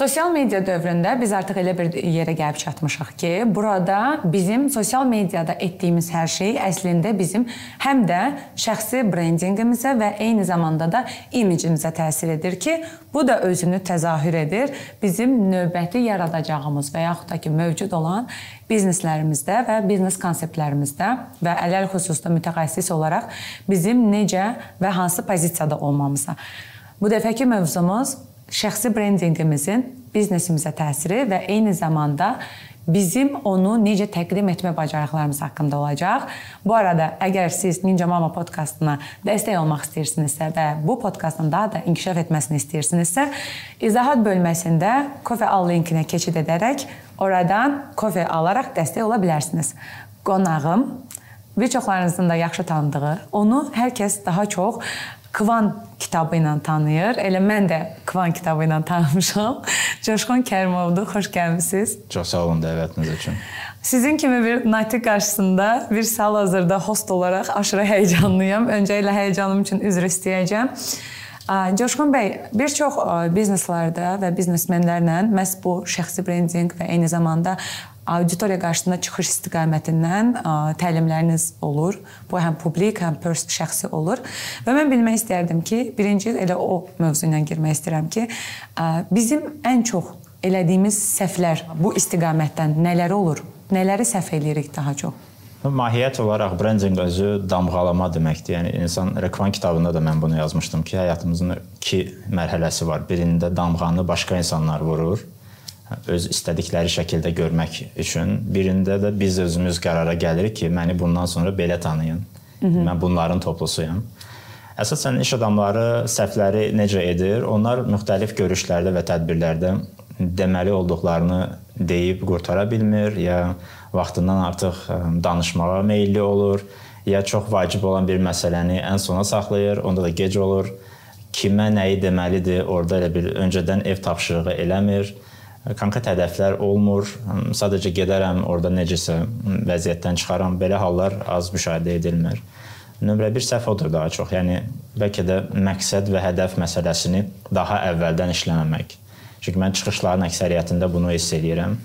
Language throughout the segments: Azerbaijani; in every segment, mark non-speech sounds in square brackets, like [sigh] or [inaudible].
Sosial media dövründə biz artıq elə bir yerə gəlib çatmışıq ki, burada bizim sosial mediada etdiyimiz hər şey əslində bizim həm də şəxsi brendinqimizə və eyni zamanda da imicimizə təsir edir ki, bu da özünü təzahür edir bizim növbəti yaradacağımız və yaxud da ki, mövcud olan bizneslərimizdə və biznes konseptlərimizdə və ələl xüsusda mütəxəssis olaraq bizim necə və hansı pozisiyada olmamıza. Bu dəfəki mövzumuz şəxsi brendinqimizin biznesimizə təsiri və eyni zamanda bizim onu necə təqdim etmə bacarıqlarımız haqqında olacaq. Bu arada əgər siz Ninja Mama podkastına dəstək olmaq istəyirsinizsə və bu podkastın daha da inkişaf etməsini istəyirsinizsə, izahat bölməsində Kofe al linkinə keçid edərək oradan kofe alaraq dəstək ola bilərsiniz. Qonağım bir çoxlarınızın da yaxşı tanıdığı, onu hər kəs daha çox Kvan kitabı ilə tanıyır. Elə mən də Kvan kitabı ilə tanımışam. [laughs] Coşqun Kərimovdur. Xoş gəlmisiniz. Çox sağ olun dəvətiniz üçün. Sizin kimi bir natiq qarşısında bir hal-hazırda host olaraq aşırı həyecanlıyam. Öncə ilə həyecanım üçün üzr istəyəcəm. Coşqun bəy, bir çox bizneslərdə və biznesmenlərlə məhz bu şəxsi brendinq və eyni zamanda auditoriya qarşısında çıxış istiqamətindən təlimləriniz olur. Bu həm publik, həm şəxsi olur. Və mən bilmək istərdim ki, birinci elə o mövzu ilə girmək istəyirəm ki, bizim ən çox elədiyimiz səhvlər bu istiqamətdən nələr olur? Nələri səhv eləyirik daha çox? Mahiyyət olaraq brendinq özü damğalama deməkdir. Yəni insan reklam kitabında da mən bunu yazmışdım ki, həyatımızın iki mərhələsi var. Birində damğanı başqa insanlar vurur öz istədikləri şəkildə görmək üçün. Birində də biz özümüz qərara gəlirik ki, məni bundan sonra belə tanıyın. Hı -hı. Mən bunların toplusuyam. Əsasən iş adamları səhvləri necə edir? Onlar müxtəlif görüşlərdə və tədbirlərdə deməli olduqlarını deyib qurtara bilmir, ya vaxtından artıq danışmağa meylli olur, ya çox vacib olan bir məsələni ən sona saxlayır, onda da gec olur. Kimə nəyi deməlidir, orada elə bir öncədən ev tapşırığı eləmir konkret hədəflər olmur. Sadəcə gedərəm, orada necəsə vəziyyətdən çıxaram. Belə hallar az müşahidə edilmir. Nömrə 1 səhv odur daha çox. Yəni bəlkə də məqsəd və hədəf məsələsini daha əvvəldən işləməmək. Çünki mən çıxışların əksəriyyətində bunu hiss edirəm.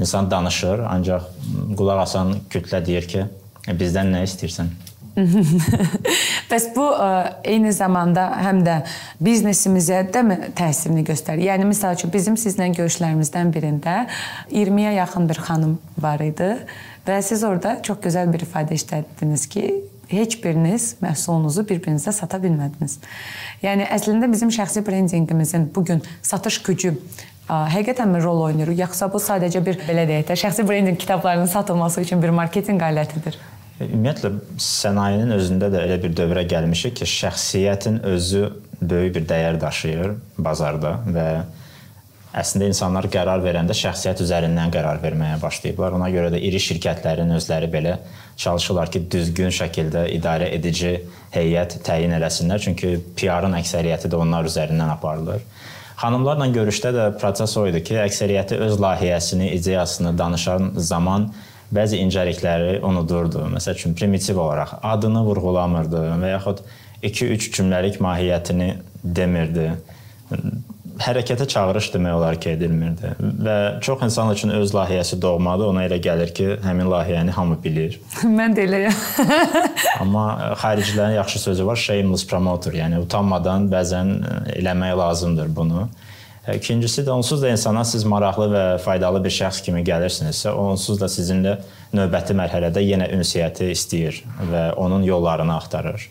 İnsan danışır, ancaq qulaq asan kütlə deyir ki, e, bizdən nə istəyirsən? [laughs] Bəs bu ə, e, eyni zamanda həm də biznesimizə də təsirini göstərir. Yəni məsəl üçün bizim sizlə görüşlərimizdən birində 20-yə yaxın bir xanım var idi və siz orada çox gözəl bir ifadə işlətdiniz ki, heç biriniz məhsulunuzu bir-birinizə sata bilmədiniz. Yəni əslində bizim şəxsi brendinqimizin bu gün satış gücü həqiqətənmi rol oynayır, yoxsa bu sadəcə bir belə deyək də şəxsi brendinq kitablarının satılması üçün bir marketinq alətidir? Ümumiyyətlə sənayenin özündə də elə bir dövrə gəlmişik ki, şəxsiyyətin özü böyük bir dəyər daşıyır bazarda və əslində insanlar qərar verəndə şəxsiyyət üzərindən qərar verməyə başlayıblar. Ona görə də iri şirkətlərin özləri belə çalışırlar ki, düzgün şəkildə idarə edici heyət təyin eləsinlər, çünki PR-ın əksəriyyəti də onlar üzərindən aparılır. Xanımlarla görüşdə də proses o idi ki, əksəriyyəti öz layihəsini, ideyasını danışan zaman bəzi incəlikləri unudurdu. Məsəl üçün primitiv olaraq adını vurğulamırdı və yaxud 2-3 cümləlik mahiyyətini demirdi. Hərəkətə çağırış demək olar ki, edilmirdi və çox insan üçün öz layihəsi doğmadır. Ona elə gəlir ki, həmin layihəni hamı bilir. [laughs] Mən də eləyəm. [laughs] Amma xaricilərin yaxşı sözü var, shameless promoter, yəni utanmadan bəzən eləmək lazımdır bunu. İkincisi də onsuz da insana siz maraqlı və faydalı bir şəxs kimi gəlirsinizsə, onsuz da sizinlə növbəti mərhələdə yenə ünsiyyəti istəyir və onun yollarını axtarır.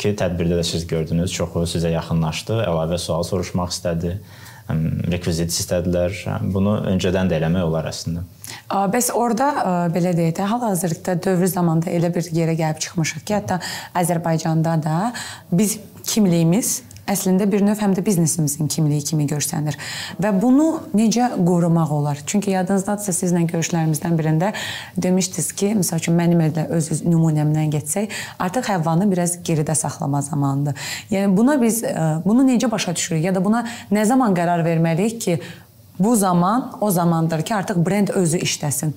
Ki tədbirdə də siz gördünüz, çoxu sizə yaxınlaşdı, əlavə sual soruşmaq istədi, rekvizit istədilər. Bunu öncədən də eləmək olar əslində. Bəs orada belə deyək də, hal-hazırda dövr zamanında elə bir yerə gəlib çıxmışıq ki, hətta Azərbaycanda da biz kimliyimiz əslində bir növ həm də biznesimizin kimliyi kimi görsənir. Və bunu necə qorumaq olar? Çünki yadınızdadsa sizlə görüşlərimizdən birində demişdiniz ki, məsəl üçün mənim elə öz nümunəmdən getsək, artıq Həvvanı biraz geridə saxlama zamanıdır. Yəni buna biz e, bunu necə başa düşürük ya da buna nə zaman qərar verməliyik ki, bu zaman o zamandır ki, artıq brend özü işləsin.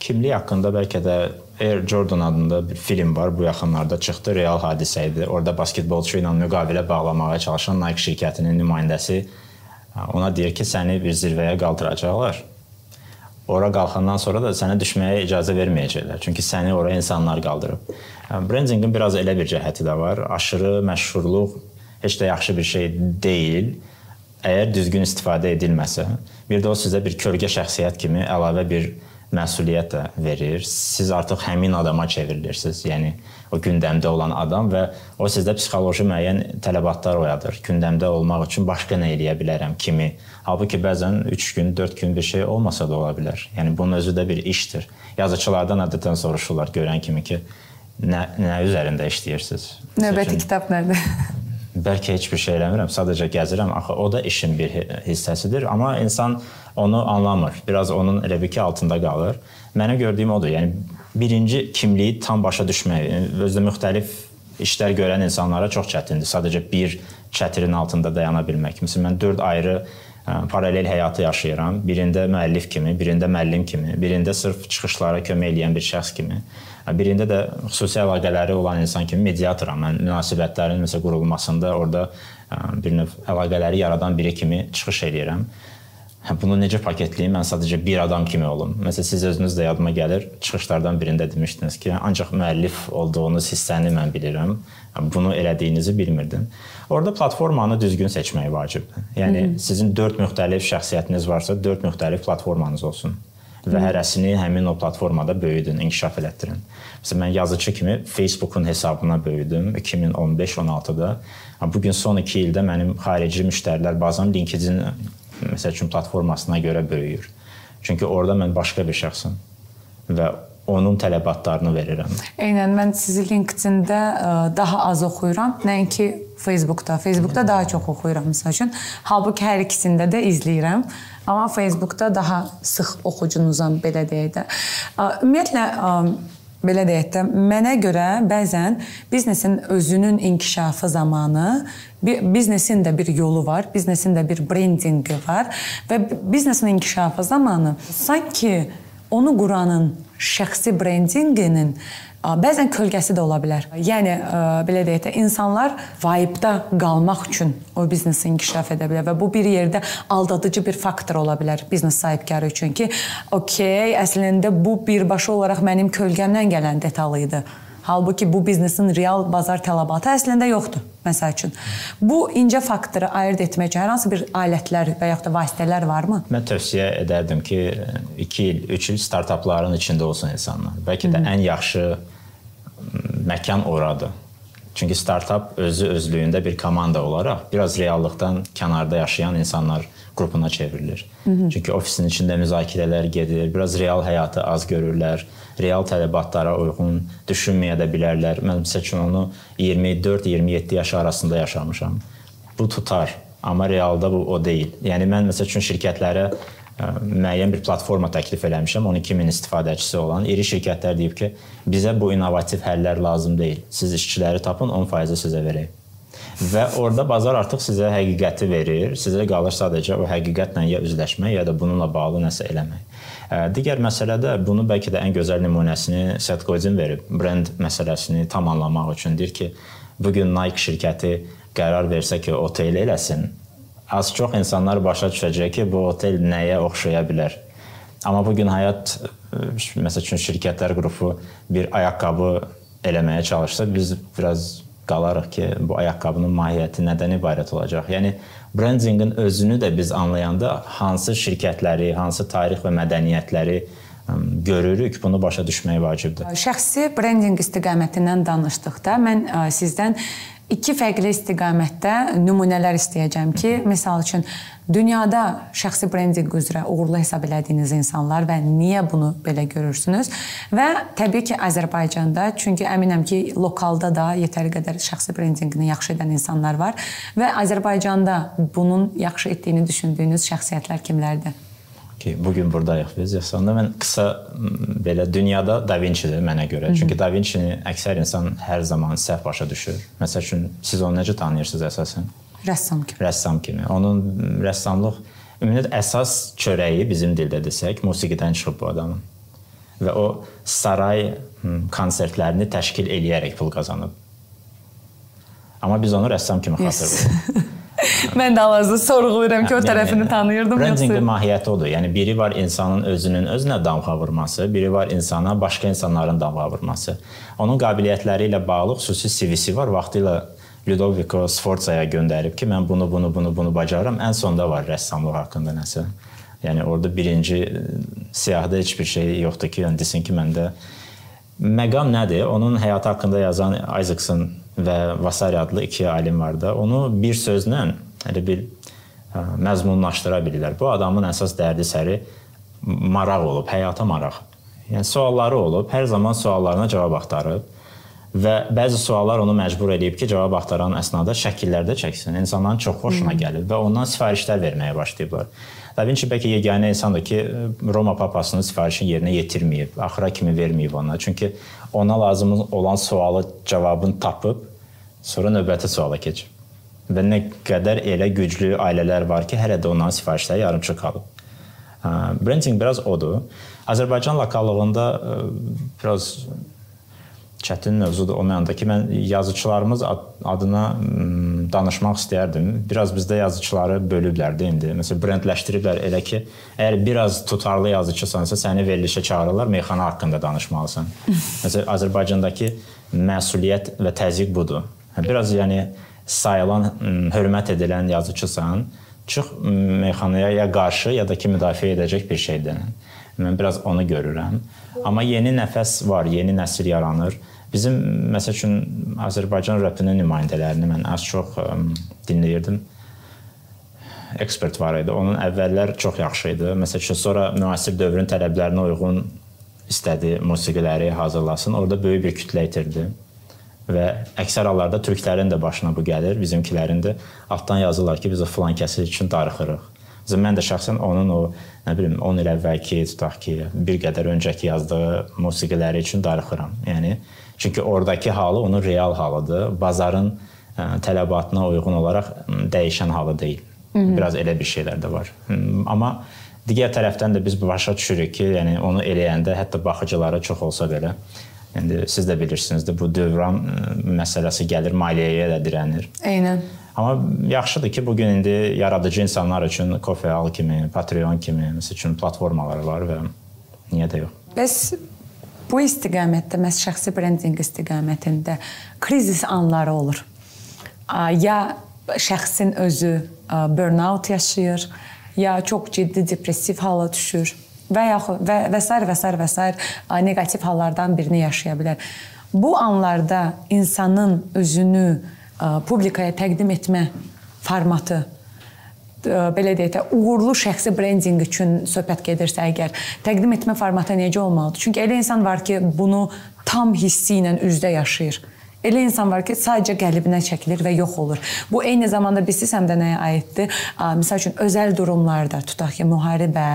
Kimlik haqqında bəlkə də Air Jordan adında bir film var. Bu yaxınlarda çıxdı. Real hadisə idi. Orada basketbolçu ilə müqavilə bağlamağa çalışan Nike şirkətinin nümayəndəsi Ona deyir ki, səni bir zirvəyə qaldıracaqlar. Ora qalxandan sonra da sənə düşməyə icazə verməyəcəklər. Çünki səni ora insanlar qaldırıb. Brendinqin biraz elə bir cəhəti də var. Aşırı məşhurluq heç də yaxşı bir şey deyil. Əgər düzgün istifadə edilməsə, bir də o sizə bir kölgə şəxsiyyət kimi əlavə bir məsuliyyət də verir. Siz artıq həmin adama çevrilirsiniz. Yəni o gündəmdə olan adam və o sizdə psixoloji müəyyən tələbatlar oyadır. Gündəmdə olmaq üçün başqa nə edə bilərəm kimi. Halbuki bəzən 3 gün, 4 gün bir şey olmasa da ola bilər. Yəni bunun özü də bir işdir. Yazıçılardan adətən soruşurlar görən kimi ki, nə nə üzərində işləyirsiniz? Növbəti kitab nədir? [laughs] bəlkə heç bir şey eləmirəm, sadəcə gəzirəm. Axı o da işin bir hissəsidir, amma insan onu anlamır. Biraz onun elə bir ki altında qalır. Mənə gördüyüm odur. Yəni birinci kimliyi tam başa düşmək, özdə müxtəlif işlər görən insanlara çox çətindir. Sadəcə bir çətirin altında dayana bilmək. Məsələn, mən 4 ayrı paralel həyatı yaşayıram. Birində müəllif kimi, birində müəllim kimi, birində sırf çıxışlara kömək edən bir şəxs kimi. Birində də xüsusi əlaqələri olan insan kimi mediatoram. Mən münasibətlərin məsəl qurulmasında orada bir növ əlaqələri yaradan biri kimi çıxış edirəm. Hə, bunu necə paketləyim? Mən sadəcə bir adam kimi olum. Məsələn, siz özünüz də yadıma gəlir, çıxışlardan birində demişdiniz ki, ancaq müəllif olduğunuz hissəni mən bilirəm. Hə, bunu elədiyinizi bilmirdim. Orada platformanı düzgün seçmək vacibdir. Yəni Hı -hı. sizin 4 müxtəlif şəxsiyyətiniz varsa, 4 müxtəlif platformanız olsun və hərəsini həmin o platformada böyüdün, inkişaf elətdirin. Məsələn, mən yazıçı kimi Facebookun hesabına böyüdüm 2015-16-da. Bu gün son 2 ildə mənim xarici müştərilər bazam LinkedIn məsəl üçün platformasına görə böyüyür. Çünki orada mən başqa bir şəxsəm və onun tələbatlarını verirəm. Eynən mən sizi LinkedIn-də e, daha az oxuyuram, nəinki Facebook-da. Facebook-da daha çox oxuyuram məsəl üçün. Halbuki hər ikisində də izləyirəm. Amma Facebook-da daha sıx oxucunuzam belə deyək də. E, ümumiyyətlə e, belə deyək də, mənə görə bəzən biznesin özünün inkişafı zamanı biznesin də bir yolu var, biznesin də bir brendinqi var və biznesin inkişafı zamanı sanki onu quranın şəxsi brendinqinin bəzən kölgəsi də ola bilər. Yəni belə deyək də insanlar vibe-da qalmaq üçün o biznesi inkişaf edə bilər və bu bir yerdə aldadıcı bir faktor ola bilər biznes sahibkarı üçün ki, okey, əslində bu birbaşa olaraq mənim kölgəmdən gələn detal idi. Halbuki bu biznesin real bazar tələbatı əslində yoxdur. Məsəl üçün, bu incə faktoru ayırd etmək üçün hər hansı bir alətlər və ya da vasitələr varmı? Mən tövsiyə edərdim ki, 2 il, 3 il startapların içində olsun insanlar. Bəlkə də Hı -hı. ən yaxşı məkan oradır. Çünki startap özü özlüyündə bir komanda olaraq biraz reallıqdan kənarda yaşayan insanlar qrupuna çevrilir. Hı -hı. Çünki ofisin içində müzakirələr gedir, biraz real həyatı az görürlər, real tələbatlara uyğun düşünməyə də bilərlər. Mən məsəl üçün onu 24-27 yaş arasında yaşamışam. Bu tutar, amma realda bu o deyil. Yəni mən məsəl üçün şirkətlərə müəyyən bir platforma təklif eləmişəm 12 min istifadəçisi olan iri şirkətlər deyib ki, bizə bu innovativ həllər lazım deyil. Siz işçiləri tapın, 10% sizə verək. Və orada bazar artıq sizə həqiqəti verir. Sizə qalır sadəcə o həqiqətlə ya üzləşmək, ya da bununla bağlı nəsə eləmək. Digər məsələ də bunu bəlkə də ən gözəl nümunəsini Seth Godin verib. Brend məsələsini tam anlamaq üçün deyir ki, bu gün Nike şirkəti qərar versə ki, otel eləsin, az-çox insanlar başa düşəcək ki, bu otel nəyə oxşaya bilər. Amma bu gün həyat məsəl üçün şirkətlər qrupu bir ayaqqabı eləməyə çalışsa, biz biraz qalarıq ki, bu ayaqqabının mahiyyəti nədən ibarət olacaq? Yəni brendinqin özünü də biz anlayanda hansı şirkətləri, hansı tarix və mədəniyyətləri görürük, bunu başa düşmək vacibdir. Şəxsi brendinq istiqamətindən danışdıqda mən sizdən iki fərqli istiqamətdə nümunələr istəyəcəm ki, məsəl üçün dünyada şəxsi brendinq üzrə uğurlu hesab elədiyiniz insanlar və niyə bunu belə görürsünüz? Və təbii ki, Azərbaycanda, çünki əminəm ki, lokalda da yetəri qədər şəxsi brendinqini yaxşı edən insanlar var və Azərbaycanda bunun yaxşı etdiyini düşündüyünüz şəxsiyyətlər kimlərdir? Ki, bu gün burdayıq biz. Əslində mən qısa belə dünyada Da Vinci-dir mənə görə. Hı -hı. Çünki Da Vinci-ni əksər insan hər zaman səhv başa düşür. Məsəl üçün siz onu necə tanıyırsınız əsasən? Rəssam kimi. Rəssam kimi. Onun rəssamlıq ümumiyyətlə əsas çörəyi bizim dildə desək, musiqidən çıxıb bu adamın. Və o saray konsertlərini təşkil eləyərək pul qazanıb. Amma biz onu rəssam kimi xatırlayırıq. [laughs] [laughs] Mən də hal-hazırda sorğuluyuram ki, o tərəfini tanıyırdım Brandinqin mahiyyəti odur. Yəni biri var insanın özünün özünə damğa vurması, biri var insana başqa insanların damğa vurması. Onun qabiliyyətləri ilə bağlı xüsusi CV-si var. Vaxtilə Ludovico Sforza'ya göndərib ki, mən bunu, bunu, bunu, bunu bacarıram. Ən sonda var rəssamlıq haqqında nəsə. Yəni orada birinci siyahıda heç bir şey yoxdur ki, yəni desin ki, məndə məqam nədir? Onun həyatı haqqında yazan Isaacson və Vasari adlı iki alim var da, onu bir sözlə elə bir ə, məzmunlaşdıra bilirlər. Bu adamın əsas dərdi səri maraq olub, həyata maraq. Yəni sualları olub, hər zaman suallarına cavab axtarıb və bəzi suallar onu məcbur eləyib ki, cavab axtaran əsnada şəkillərdə çəksin. İnsanların çox xoşuna gəlir və ondan sifarişlər verməyə başlayıblar. Da Vinci bəlkə yeganə insandır ki, Roma papasının sifarişini yerinə yetirməyib, axıra kimi verməyib ona. Çünki ona lazım olan sualı cavabını tapıb, sonra növbəti suala keçib. Və nə qədər elə güclü ailələr var ki, hələ də onların sifarişləri yarımçıq qalıb. Branding biraz odur. Azərbaycan lokallığında biraz çətin mövzudur o mənada ki, mən yazıçılarımız adına danışmaq istəyərdim. Biraz bizdə yazıçıları bölüblər də indi. Məsələn, brendləşdiriblər elə ki, əgər biraz tutarlı yazıçısansa, səni verilişə çağırırlar, meyxana haqqında danışmalısan. [laughs] Məsələn, Azərbaycandakı məsuliyyət və təzyiq budur. Biraz yəni sayılan, hörmət edilən yazıçısan, çıx meyxanaya ya qarşı ya da ki müdafiə edəcək bir şeydən. Mən biraz onu görürəm. Amma yeni nəfəs var, yeni nəsil yaranır. Bizim məsəl üçün Azərbaycan rapinin nümayəndələrini mən az çox ə, dinləyirdim. Ekspert var idi. Onun əvvəllər çox yaxşı idi. Məsəl üçün sonra müasir dövrün tələblərinə uyğun istədi musiqiləri hazırlasın. Orada böyük bir kütlə itirdi. Və əksər hallarda türklərin də başına bu gəlir, bizimkilərin də altdan yazırlar ki, biz o filan kəsi üçün darıxırıq. Məsələn, mən də şəxsən onun o, nə bilim, 10 il əvvəlki, tutaq ki, bir qədər öncəki yazdığı musiqiləri üçün darıxıram. Yəni çünki oradakı halı onun real halıdır. Bazarın ə, tələbatına uyğun olaraq dəyişən halı deyil. Hı -hı. Biraz elə bir şeylər də var. Amma digər tərəfdən də biz başa düşürük ki, yəni onu eləyəndə hətta baxıcılara çox olsa belə İndi siz də bilirsiniz də bu dövran məsələsi gəlir, maliyyəyə də dirənir. Eynən. Amma yaxşıdır ki, bu gün indi yaradıcı insanlar üçün Coffee kimi, Patreon kimi, məsəl üçün platformalar var və niyə də yox. Bəs bu istiqamətdə, məs şəxsi brendinq istiqamətində krizis anları olur. Ya şəxsin özü burnout yaşayır, ya çox ciddi depressiv hala düşür və yaxud və və s. və s. və s. neqativ hallardan birini yaşaya bilər. Bu anlarda insanın özünü publikaya təqdim etmə formatı belə deyək də uğurlu şəxsi brendinq üçün söhbət gedirsə əgər təqdim etmə formatı necə olmalıdır? Çünki elə insan var ki, bunu tam hissi ilə üzdə yaşayır. Elə insan var ki, sadəcə qəlbinə çəkilir və yox olur. Bu eyni zamanda bilirsiz həm də nəyə aiddir? Məsəl üçün özəl durumlarda, tutaq ki, müharibə,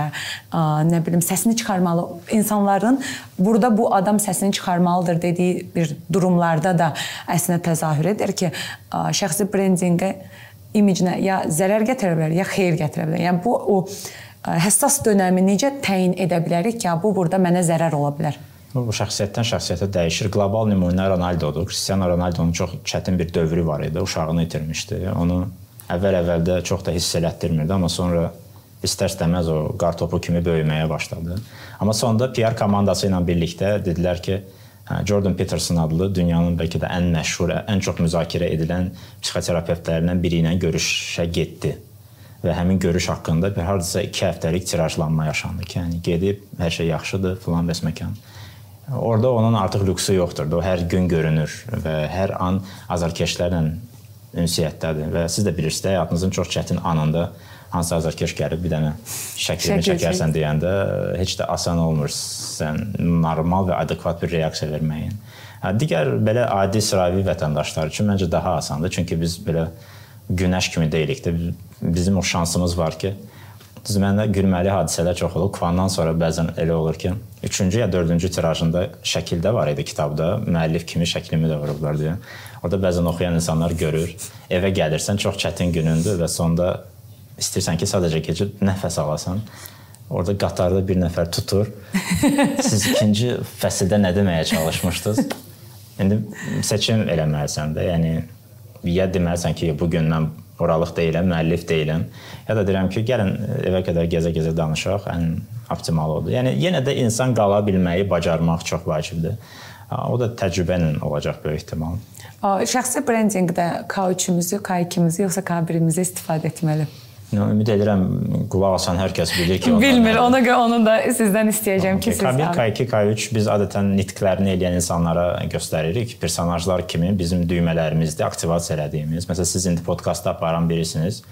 nə bilim, səsini çıxarmalı insanların burada bu adam səsini çıxarmalıdır dediyi bir durumlarda da əslində təzahür edir ki, şəxsi brendinqə imicinə ya zərər gətirə bilər, ya xeyir gətirə bilər. Yəni bu o həssas dönəmi necə təyin edə bilərik ki, bu burada mənə zərər ola bilər? Bu şəxsiyyətdən şəxsiyyətə dəyişir. Qlobal nümunə Ronaldodur. Cristiano Ronaldonun çox çətin bir dövrü var idi. Uşağını itirmişdi. Onu əvvəl-əvvəldə çox da hiss elətdirmirdi, amma sonra istər-istəməz o qar topu kimi böyüməyə başladı. Amma sonda PR komandası ilə birlikdə dedilər ki, hə, Jordan Peterson adlı dünyanın bəlkə də ən məşhur, ən çox müzakirə edilən psixoterapevtlərindən biri ilə görüşə getdi və həmin görüş haqqında bir hardasa 2 həftəlik tirajlanma yaşandı ki, yəni gedib hər şey yaxşıdır, filan bəs məkan. Orada onun artıq lüksu yoxdur. O hər gün görünür və hər an azarkeşlərlə ünsiyyətdədir və siz də bilirsiniz, həyatınızın çox çətin anında hansı azarkeş gəlib bir dənə şəklini çəkərsən deyəndə heç də asan olmur sən normal və adekvat bir reaksiya verməyin. Digər belə adi sıravi vətəndaşlar üçün məncə daha asandır. Çünki biz belə günəş kimi deyilik də bizim o şansımız var ki, Düz məndə gülməli hadisələr çox olub. Kvandan sonra bəzən elə olur ki, 3-cü ya 4-cü tirajında şəkildə var idi kitabda. Müəllif kimi şəklimi də vurublar deyə. Orada bəzən oxuyan insanlar görür. Evə gəlirsən, çox çətin günündür və sonda istəyirsən ki, sadəcə keçib nəfəs alasan. Orada qatarda bir nəfər tutur. [laughs] Siz ikinci fəsildə nə deməyə çalışmışdınız? İndi seçim eləməlisən də. Yəni ya deməlisən ki, bu gün mən oralıq deyiləm, müəllif deyiləm. Ya da deyirəm ki, gəlin evə qədər gəzə-gəzə danışaq, ən optimal odur. Yəni yenə də insan qala bilməyi bacarmaq çox vacibdir. O da təcrübə ilə olacaq böyük ehtimal. Şəxsi brendinqdə K3-ümüzü, K2-mizi yoxsa K1-imizi istifadə etməli? Ümid edirəm qulaq asan hər kəs bilir ki, bilmir. Ona görə onu da sizdən istəyəcəm ki, siz K1, K2, K3 biz adətən nitqlərini eləyən insanlara göstəririk. Personajlar kimi bizim düymələrimizdə aktivasiya elədiyimiz. Məsələn, siz indi podkastda aparan birisiniz.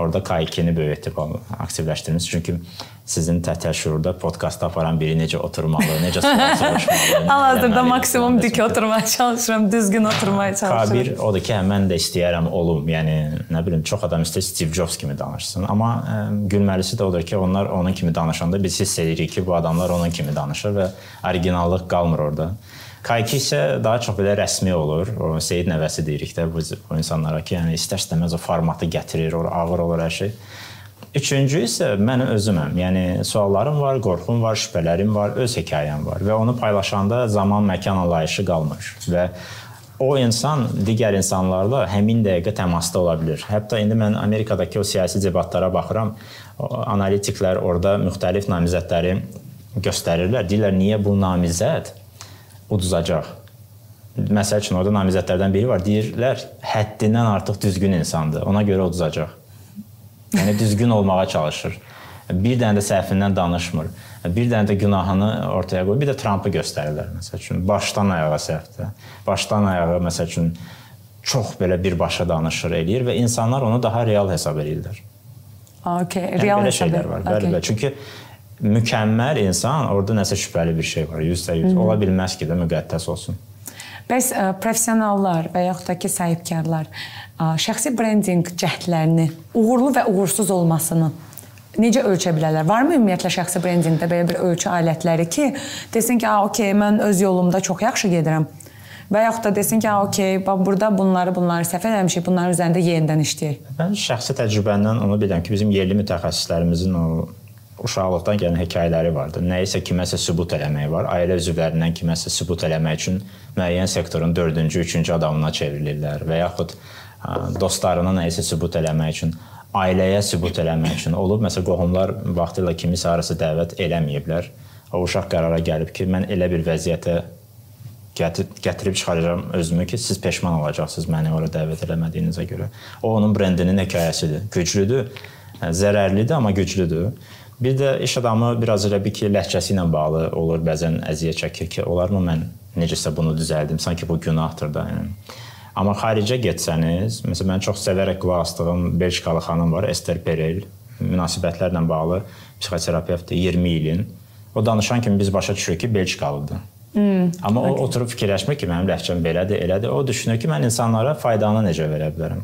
Orada K2-ni böyük ehtimal aktivləşdirmisiniz. Çünki sizin tətər şuurda podkastda aparan biri necə oturmalı, necə sual soruşmalı. [laughs] Hal-hazırda maksimum dik oturmaya çalışıram, düzgün oturmaya çalışıram. K1 odur ki, hə, mən də istəyərəm olum. Yəni nə bilim, çox adam istəyir Steve Jobs kimi danışsın. Amma ə, gülməlisi də odur ki, onlar onun kimi danışanda biz hiss edirik ki, bu adamlar onun kimi danışır və originallıq qalmır orada. K2 isə daha çox belə rəsmi olur. O Seyid nəvəsi deyirik də bu, bu insanlara ki, yəni istər-istəməz o formatı gətirir, o ağır olur hər şey. Üçüncü isə mən özüməm. Yəni suallarım var, qorxum var, şübhələrim var, öz hekayəm var və onu paylaşanda zaman, məkan anlayışı qalmır və o insan digər insanlarla həmin dəqiqə təmasda ola bilər. Hətta indi mən Amerikadakı o siyasi debatlara baxıram. Analitiklər orada müxtəlif namizədləri göstərirlər. Deyirlər, niyə bu namizəd uduzacaq. Məsəl üçün orada namizədlərdən biri var. Deyirlər, həddindən artıq düzgün insandır. Ona görə uduzacaq. Yəni düzgün olmağa çalışır. Bir dənə də səhvindən danışmır. Bir dənə də günahını ortaya qoyur. Bir də Trampı göstərirlər məsəl üçün. Başdan ayağa səhvdir. Başdan ayağa məsəl üçün çox belə birbaşa danışır, eləyir və insanlar onu daha real hesab edirlər. Okay, real yəni, hesab var. Bəli, okay. bəli. Çünki mükəmməl insan, orada nəsə şübhəli bir şey var. 100% ola bilməz ki də müqəddəs olsun. Bəs ə, professionallar və yaxud da ki, sahibkarlar ə, şəxsi brendinq cəhdlərini uğurlu və uğursuz olmasını necə ölçə bilərlər? Varmı ümumiyyətlə şəxsi brendinqdə belə bir ölçü alətləri ki, desin ki, "A, okey, mən öz yolumda çox yaxşı gedirəm." Və yaxud da desin ki, "A, okey, bax burada bunları, bunları səhv eləmişik, bunların üzərində yenidən işləyək." Mən şəxsi təcrübəmdən onu bilirəm ki, bizim yerli mütəxəssislərimizin o uşaqlıqdan gələn hekayələri vardı. Nəyisə kiməsə sübut eləmək var. Ailə üzvlərindən kiməsə sübut eləmək üçün müəyyən sektorun 4-cü, 3-cü adamına çevrilirlər və yaxud dostlarına nəyisə sübut eləmək üçün ailəyə sübut eləmək üçün olub. Məsələn, qohumlar vaxtilə kimisə harasa dəvət eləməyiblər. O uşaq qərara gəlib ki, mən elə bir vəziyyətə gətirib çıxaracağam özümü ki, siz peşman olacaqsınız məni ora dəvət eləmədiyinizə görə. O onun brendinin hekayəsidir. Güclüdür, zərərlidir, amma güclüdür. Bir də iş adamı biraz elə bir ki, ləhcəsi ilə bağlı olur, bəzən əziyyət çəkir ki, olarmı mən necəsə bunu düzəldim, sanki bu günahdır da. Yəni. Amma xaricə getsəniz, məsələn mən çox sevərək qulaq asdığım Belçikalı xanım var, Esther Perel, münasibətlərlə bağlı psixoterapevtdir 20 ilin. O danışan kimi biz başa düşürük ki, Belçikalıdır. Hmm, Amma okay. o oturub fikirləşmir ki, mənim ləhcəm belədir, elədir. O düşünür ki, mən insanlara faydanı necə verə bilərəm.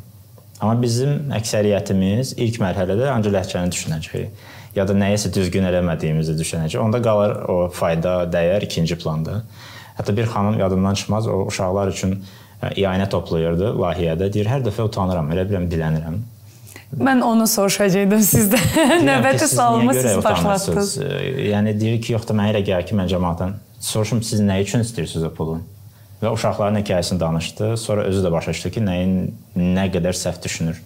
Amma bizim əksəriyyətimiz ilk mərhələdə ancaq ləhcəni düşünəcəyik ya da nəyisə düzgün eləmədiyimizi düşünəcək. Onda qalır o fayda, dəyər ikinci planda. Hətta bir xanım yadımdan çıxmaz, o uşaqlar üçün ianə toplayırdı layihədə. Deyir, hər dəfə utanıram, elə bilirəm dilənirəm. Mən onu soruşacaqdım sizdə. Növbəti sualımı siz başlatdınız. Yəni deyir ki, yox da mənə elə gəlir ki, mən cəmaatdan soruşum siz nə üçün istəyirsiniz o pulu? Və uşaqların hekayəsini danışdı. Sonra özü də başa düşdü ki, nəyin nə qədər səhv düşünür.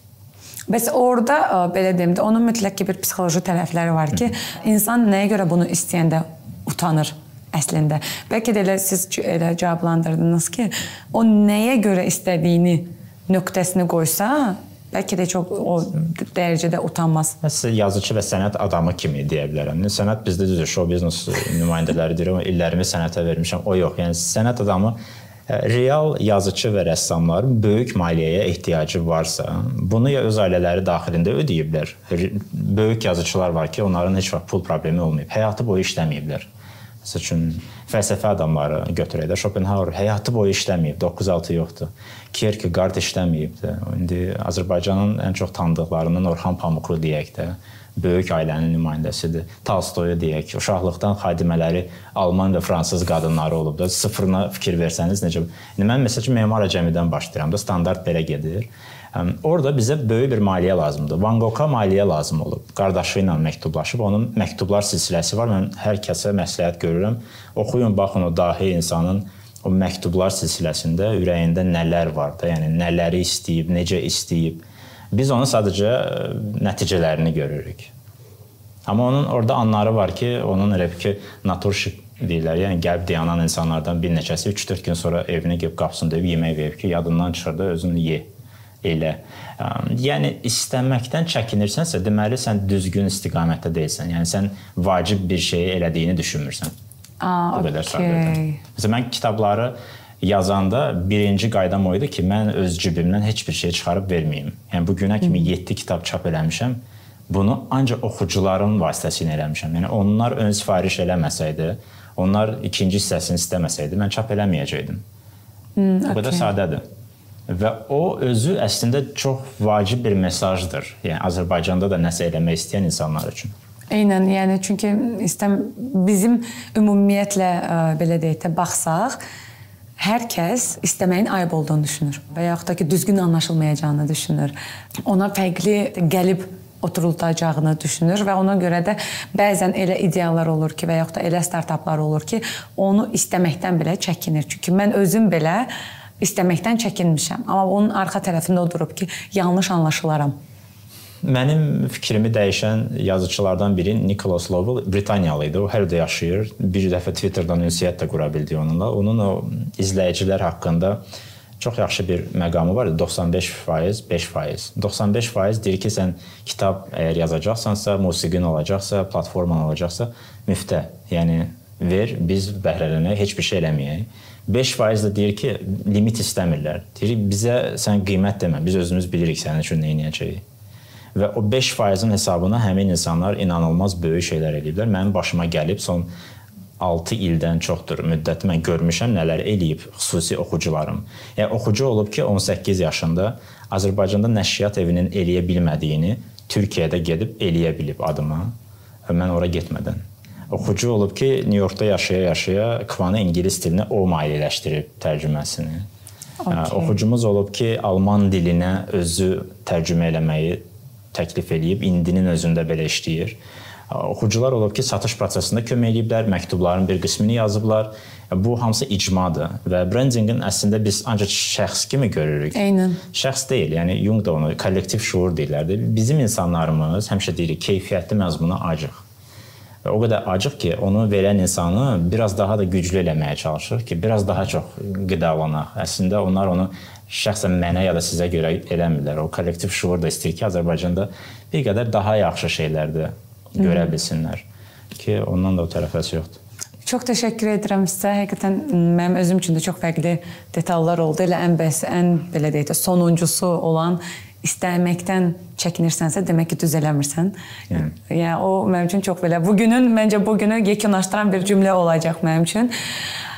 Bəs orada belə deyim də onun mütləq ki bir psixoloji tərəfləri var ki, insan nəyə görə bunu istəyəndə utanır əslində. Bəlkə də elə siz elə cavablandırdınız ki, o nəyə görə istədiyini nöqtəsini qoysa, bəlkə də çox o dərəcədə utanmaz. Mən yazıçı və sənət adamı kimi deyə bilərəm. Sənət bizdə düzdür, show biznes nümayəndələridir. İllərimi sənətə vermişəm. O yox. Yəni sənət adamı real yazıçı və rəssamların böyük maliyyəyə ehtiyacı varsa, bunu ya öz ailələri daxilində ödəyiblər. Böyük yazıçılar var ki, onların heç vaxt pul problemi olmayıb. Həyatı boyu işləməyiblər. Məsəl üçün fəlsəfə adamları götürək də Schopenhauer həyatı boyu işləməyib, 9-6 yoxdur. Kierkegaard işləməyibdi. İndi Azərbaycanın ən çox tanıdıqlarından Orxan Pamuklu deyək də böyük ailənin nümayəndəsidir. Tolstoyu deyək uşaqlıqdan xadimələri alman və fransız qadınları olub da sıfırına fikir versəniz necə. İndi mən məsələn memar cəmidən başlayıram da standart belə gedir. Orada bizə böyük bir maliyyə lazımdır. Van Gogha maliyyə lazım olub. Qardaşı ilə məktublaşıb, onun məktublar silsiləsi var. Mən hər kəsə məsləhət görürəm. Oxuyun, baxın o dahi insanın o məktublar silsiləsində ürəyində nələr var da, yəni nələri istəyib, necə istəyib Biz onun sadəcə e, nəticələrini görürük. Amma onun orada anları var ki, onun elə ki, naturşik deyirlər. Yəni gəlib dayanan insanlardan bir neçəsi 3-4 gün sonra evinə gəlib qapısını döyüb yemək verib ki, yadından çıxırdı, özün ye. Elə. Yəni istəməkdən çəkinirsənsə, deməli sən düzgün istiqamətdə deyilsən. Yəni sən vacib bir şeyi elədiyini düşünmürsən. Aa, Bu qədər okey. sadədir. Məsələn, mən kitabları yazanda birinci qaydam o idi ki, mən öz cibimdən heç bir şey çıxarıb verməyim. Yəni bu günə kimi 7 kitab çap eləmişəm. Bunu ancaq oxucuların vasitəsilə eləmişəm. Yəni onlar ön sifariş eləməsəydi, onlar ikinci hissəsini istəməsəydi, mən çap eləməyəcəydim. Hmm, Bu qədər sadədir. Və o özü əslində çox vacib bir mesajdır. Yəni Azərbaycanda da nəsə eləmək istəyən insanlar üçün. Eynən, yəni çünki istəm bizim ümumiyyətlə ə, belə deyək də baxsaq, hər kəs istəməyin ayıb olduğunu düşünür və yaxud da ki, düzgün anlaşılmayacağını düşünür. Ona fərqli gəlib oturulacağını düşünür və ona görə də bəzən elə ideyalar olur ki, və yaxud da elə startaplar olur ki, onu istəməkdən belə çəkinir. Çünki mən özüm belə istəməkdən çəkinmişəm. Amma onun arxa tərəfində o durub ki, yanlış anlaşılaram. Mənim fikrimi dəyişən yazıçılardan biri Nicholas Lowell Britaniyalı idi. O hər yerdə yaşayır. Bir dəfə Twitterdan ünsiyyət də qura bildi onunla. Onun o izləyicilər haqqında çox yaxşı bir məqamı var. 95%, 5%. 95% deyir ki, sən kitab əgər yazacaqsansa, musiqin olacaqsa, platforman olacaqsa, müftə. Yəni ver, biz bəhrələnək, heç bir şey eləməyək. 5% də deyir ki, limit istəmirlər. Deyir bizə sən qiymət demə. Biz özümüz bilirik sənin üçün nə edəcəyik. Və o 5%-in hesabına həmin insanlar inanılmaz böyük şeylər eləyiblər. Mənim başıma gəlib son 6 ildən çoxdur müddəti mən görmüşəm nələr eləyib xüsusi oxucularım. Yəni oxucu olub ki, 18 yaşında Azərbaycanda nəşriyyat evinin eləyə bilmədiyini Türkiyədə gedib eləyə bilib adıma. Mən ora getmədən. Oxucu olub ki, New Yorkda yaşaya-yaşaya Kvanı ingilis dilinə o maliyyələşdirib tərcüməsini. Okay. Oxucumuz olub ki, alman dilinə özü tərcümə eləməyi təklif eləyib, indinin özündə belə işləyir. Oxucular olub ki, satış prosesində kömək eləyiblər, məktubların bir qismini yazıblar. Bu hamısı icmadır və brendinqin əslində biz ancaq şəxs kimi görürük. Eynən. Şəxs deyil, yəni Jung da onu kollektiv şuur deyirlərdi. Bizim insanlarımız həmişə deyirik, keyfiyyətli məzmuna acıq. Və o qədər acıq ki, onu verən insanı biraz daha da güclü eləməyə çalışır ki, biraz daha çox qidalanaq. Əslində onlar onu şəxsən mənə ya da sizə görə eləmirlər. O kollektiv şuur da istəyir ki, Azərbaycanda bir qədər daha yaxşı şeylər də görə bilsinlər ki, ondan da o tərəfəsi yoxdur. Çox təşəkkür edirəm sizə. Həqiqətən mənim özüm üçün də çox fərqli detallar oldu. Elə ən bəs ən belə deyək də sonuncusu olan istəməkdən çəkinirsənsə, demək ki, düz eləmirsən. Yəni, yəni o mənim üçün çox belə bu günün məncə bu günü yekunlaşdıran bir cümlə olacaq mənim üçün.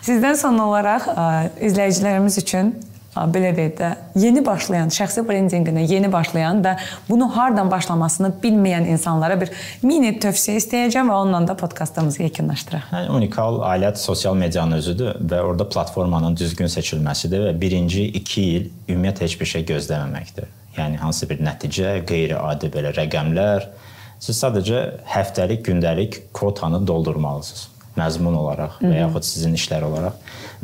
Sizdən son olaraq ə, izləyicilərimiz üçün belə deyək də yeni başlayan, şəxsi brendinqinə yeni başlayan və bunu hardan başlamasını bilməyən insanlara bir mini tövsiyə istəyəcəm və onunla da podkastımızı yekunlaşdıraq. Yəni unikal alət sosial medianın özüdür və orada platformanın düzgün seçilməsidir və birinci 2 il ümumiyyətlə heç bir şey gözləməməkdir. Yəni hansı bir nəticə, qeyri-adi belə rəqəmlər. Siz sadəcə həftəlik, gündəlik kvotanı doldurmalısınız məzmun olaraq və yaxud sizin işlər olaraq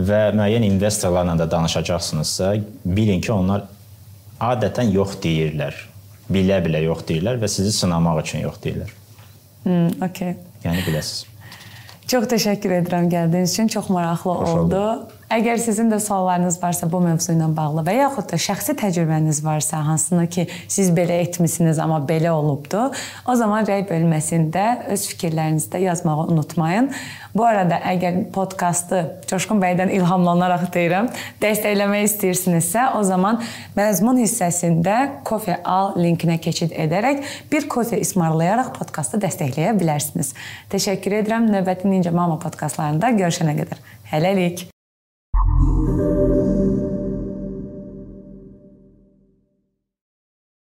və müəyyən investorlarla da danışacaqsınızsa, bilin ki, onlar adətən yox deyirlər. Bilə-bilə yox deyirlər və sizi sınamaq üçün yox deyirlər. Hmm, okay. Yəni biləsiniz. Çox təşəkkür edirəm gəldiyiniz üçün. Çox maraqlı Xoş oldu. oldu. Əgər sizin də suallarınız varsa bu mövzu ilə bağlı və yaxud da şəxsi təcrübəniz varsa, hansını ki siz belə etmisiniz, amma belə olubdu, o zaman rəy bölməsində öz fikirlərinizi də yazmağı unutmayın. Bu arada əgər podkastı Coşqun bəydən ilhamlanaraq deyirəm, dəstəkləmək istəyirsinizsə, o zaman məzmun hissəsində Kofe al linkinə keçid edərək bir kofe ismarlayaraq podkastı dəstəkləyə bilərsiniz. Təşəkkür edirəm. Növbəti Ninja Mama podkastlarında görüşənə qədər. Hələlik.